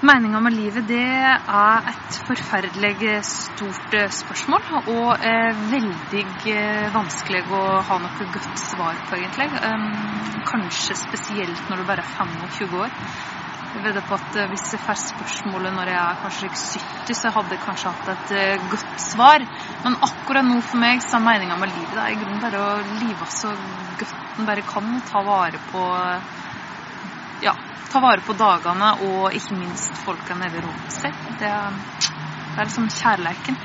Meninga med livet det er et forferdelig stort eh, spørsmål. Og eh, veldig eh, vanskelig å ha noe godt svar på, egentlig. Um, kanskje spesielt når du bare er 25 år. Jeg vedder på at Hvis jeg får spørsmålet når jeg er kanskje 70, så hadde jeg kanskje hatt et godt svar. Men akkurat nå for meg så er meninga med livet det er i grunnen bare å live så godt en bare kan. Ta vare på ja, ta vare på dagene og ikke minst folka nede rundt seg. Det, det er liksom kjærleiken.